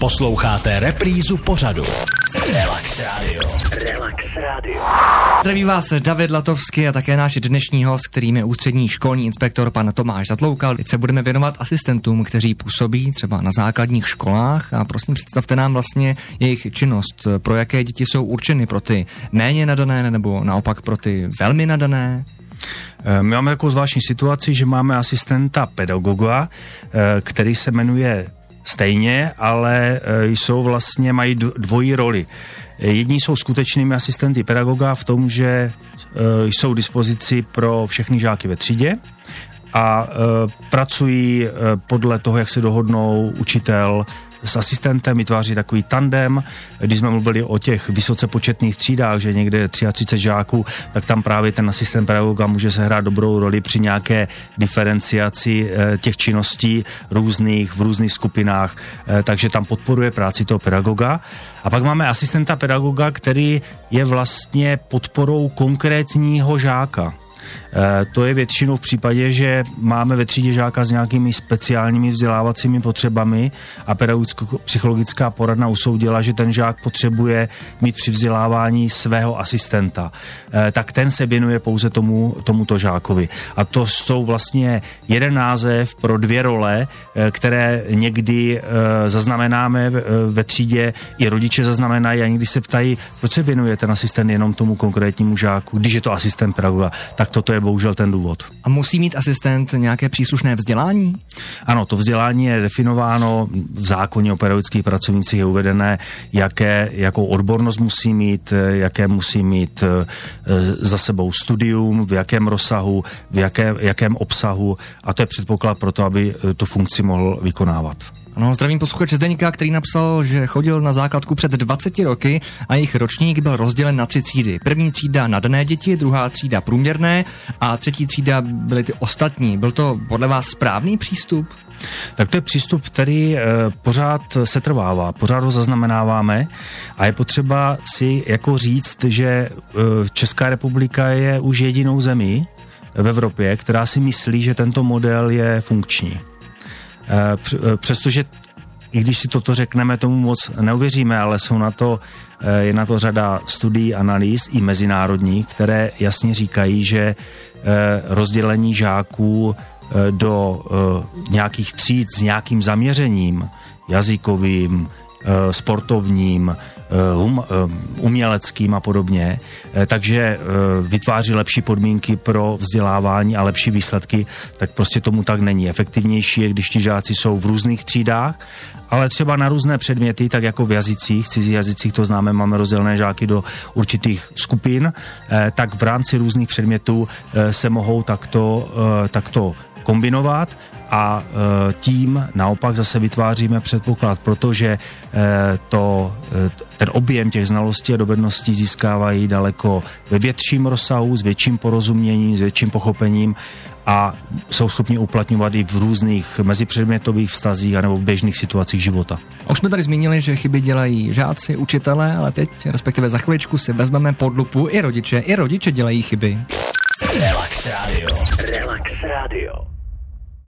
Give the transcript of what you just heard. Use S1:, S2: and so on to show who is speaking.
S1: Posloucháte reprízu pořadu. Relax Radio. Relax Radio.
S2: Zdraví vás David Latovský a také náš dnešní host, kterým je ústřední školní inspektor pan Tomáš Zatloukal. Teď se budeme věnovat asistentům, kteří působí třeba na základních školách a prosím představte nám vlastně jejich činnost. Pro jaké děti jsou určeny? Pro ty méně nadané nebo naopak pro ty velmi nadané?
S3: Eh, my máme takovou zvláštní situaci, že máme asistenta pedagoga, eh, který se jmenuje stejně, ale eh, jsou vlastně, mají dvojí roli. Jedni jsou skutečnými asistenty pedagoga v tom, že jsou k dispozici pro všechny žáky ve třídě a pracují podle toho, jak se dohodnou učitel s asistentem, vytváří takový tandem. Když jsme mluvili o těch vysoce početných třídách, že někde 33 žáků, tak tam právě ten asistent pedagoga může sehrát dobrou roli při nějaké diferenciaci eh, těch činností různých v různých skupinách, eh, takže tam podporuje práci toho pedagoga. A pak máme asistenta pedagoga, který je vlastně podporou konkrétního žáka. Eh, to je většinou v případě, že máme ve třídě žáka s nějakými speciálními vzdělávacími potřebami a pedagogicko-psychologická poradna usoudila, že ten žák potřebuje mít při vzdělávání svého asistenta. Eh, tak ten se věnuje pouze tomu, tomuto žákovi. A to jsou vlastně jeden název pro dvě role, eh, které někdy zaznamenáme ve třídě, i rodiče zaznamenají a někdy se ptají, proč se věnuje ten asistent jenom tomu konkrétnímu žáku, když je to asistent pedagoga, tak toto je bohužel ten důvod.
S2: A musí mít asistent nějaké příslušné vzdělání?
S3: Ano, to vzdělání je definováno v zákoně o pedagogických pracovnících je uvedené, jaké, jakou odbornost musí mít, jaké musí mít eh, za sebou studium, v jakém rozsahu, v jaké, jakém obsahu a to je předpoklad pro to, aby eh, tu funkci mohl vykonávat.
S2: Ano, zdravím posluchače Zdeníka, který napsal, že chodil na základku před 20 roky a jejich ročník byl rozdělen na tři třídy. První třída nadané děti, druhá třída průměrné a třetí třída byly ty ostatní. Byl to podle vás správný přístup?
S3: Tak to je přístup, který e, pořád se trvává, pořád ho zaznamenáváme a je potřeba si jako říct, že e, Česká republika je už jedinou zemí v Evropě, která si myslí, že tento model je funkční. Eh, eh, přestože i když si toto řekneme, tomu moc neuvěříme, ale jsou na to, eh, je na to řada studií, analýz i mezinárodních, které jasně říkají, že rozdělení žáků do nějakých tříd s nějakým zaměřením, jazykovým, sportovním, um, uměleckým a podobně, takže vytváří lepší podmínky pro vzdělávání a lepší výsledky, tak prostě tomu tak není. Efektivnější je, když ti žáci jsou v různých třídách, ale třeba na různé předměty, tak jako v jazycích, v cizích jazycích to známe, máme rozdělené žáky do určitých skupin, tak v rámci různých předmětů se mohou takto, takto kombinovat a e, tím naopak zase vytváříme předpoklad, protože e, to, e, ten objem těch znalostí a dovedností získávají daleko ve větším rozsahu, s větším porozuměním, s větším pochopením a jsou schopni uplatňovat i v různých mezipředmětových vztazích anebo v běžných situacích života.
S2: Už jsme tady zmínili, že chyby dělají žáci, učitelé, ale teď, respektive za chviličku, si vezmeme pod lupu i rodiče. I rodiče dělají chyby.
S1: Relax Radio. Relax Radio.